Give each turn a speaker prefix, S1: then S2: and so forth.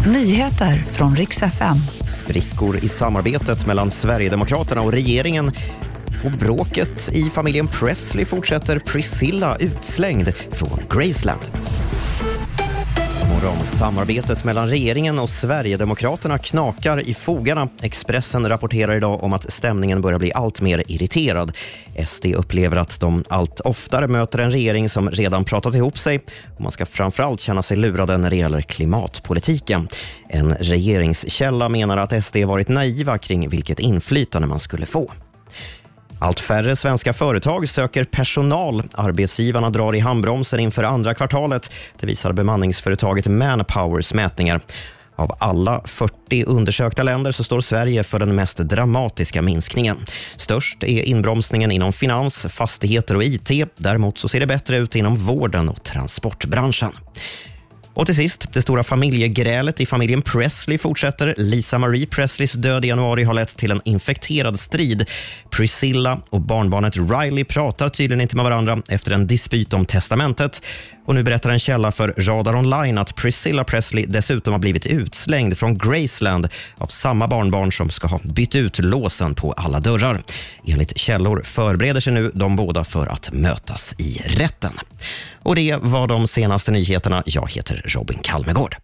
S1: Nyheter från riks FM.
S2: Sprickor i samarbetet mellan Sverigedemokraterna och regeringen. Och bråket i familjen Presley fortsätter. Priscilla utslängd från Graceland. Morgon. Samarbetet mellan regeringen och Sverigedemokraterna knakar i fogarna. Expressen rapporterar idag om att stämningen börjar bli allt mer irriterad. SD upplever att de allt oftare möter en regering som redan pratat ihop sig och man ska framförallt känna sig lurade när det gäller klimatpolitiken. En regeringskälla menar att SD varit naiva kring vilket inflytande man skulle få. Allt färre svenska företag söker personal. Arbetsgivarna drar i handbromsen inför andra kvartalet. Det visar bemanningsföretaget Manpowers mätningar. Av alla 40 undersökta länder så står Sverige för den mest dramatiska minskningen. Störst är inbromsningen inom finans, fastigheter och IT. Däremot så ser det bättre ut inom vården och transportbranschen. Och till sist, det stora familjegrälet i familjen Presley fortsätter. Lisa Marie Presleys död i januari har lett till en infekterad strid. Priscilla och barnbarnet Riley pratar tydligen inte med varandra efter en dispyt om testamentet. Och nu berättar en källa för Radar Online att Priscilla Presley dessutom har blivit utslängd från Graceland av samma barnbarn som ska ha bytt ut låsen på alla dörrar. Enligt källor förbereder sig nu de båda för att mötas i rätten. Och det var de senaste nyheterna. Jag heter Robin Kalmegård.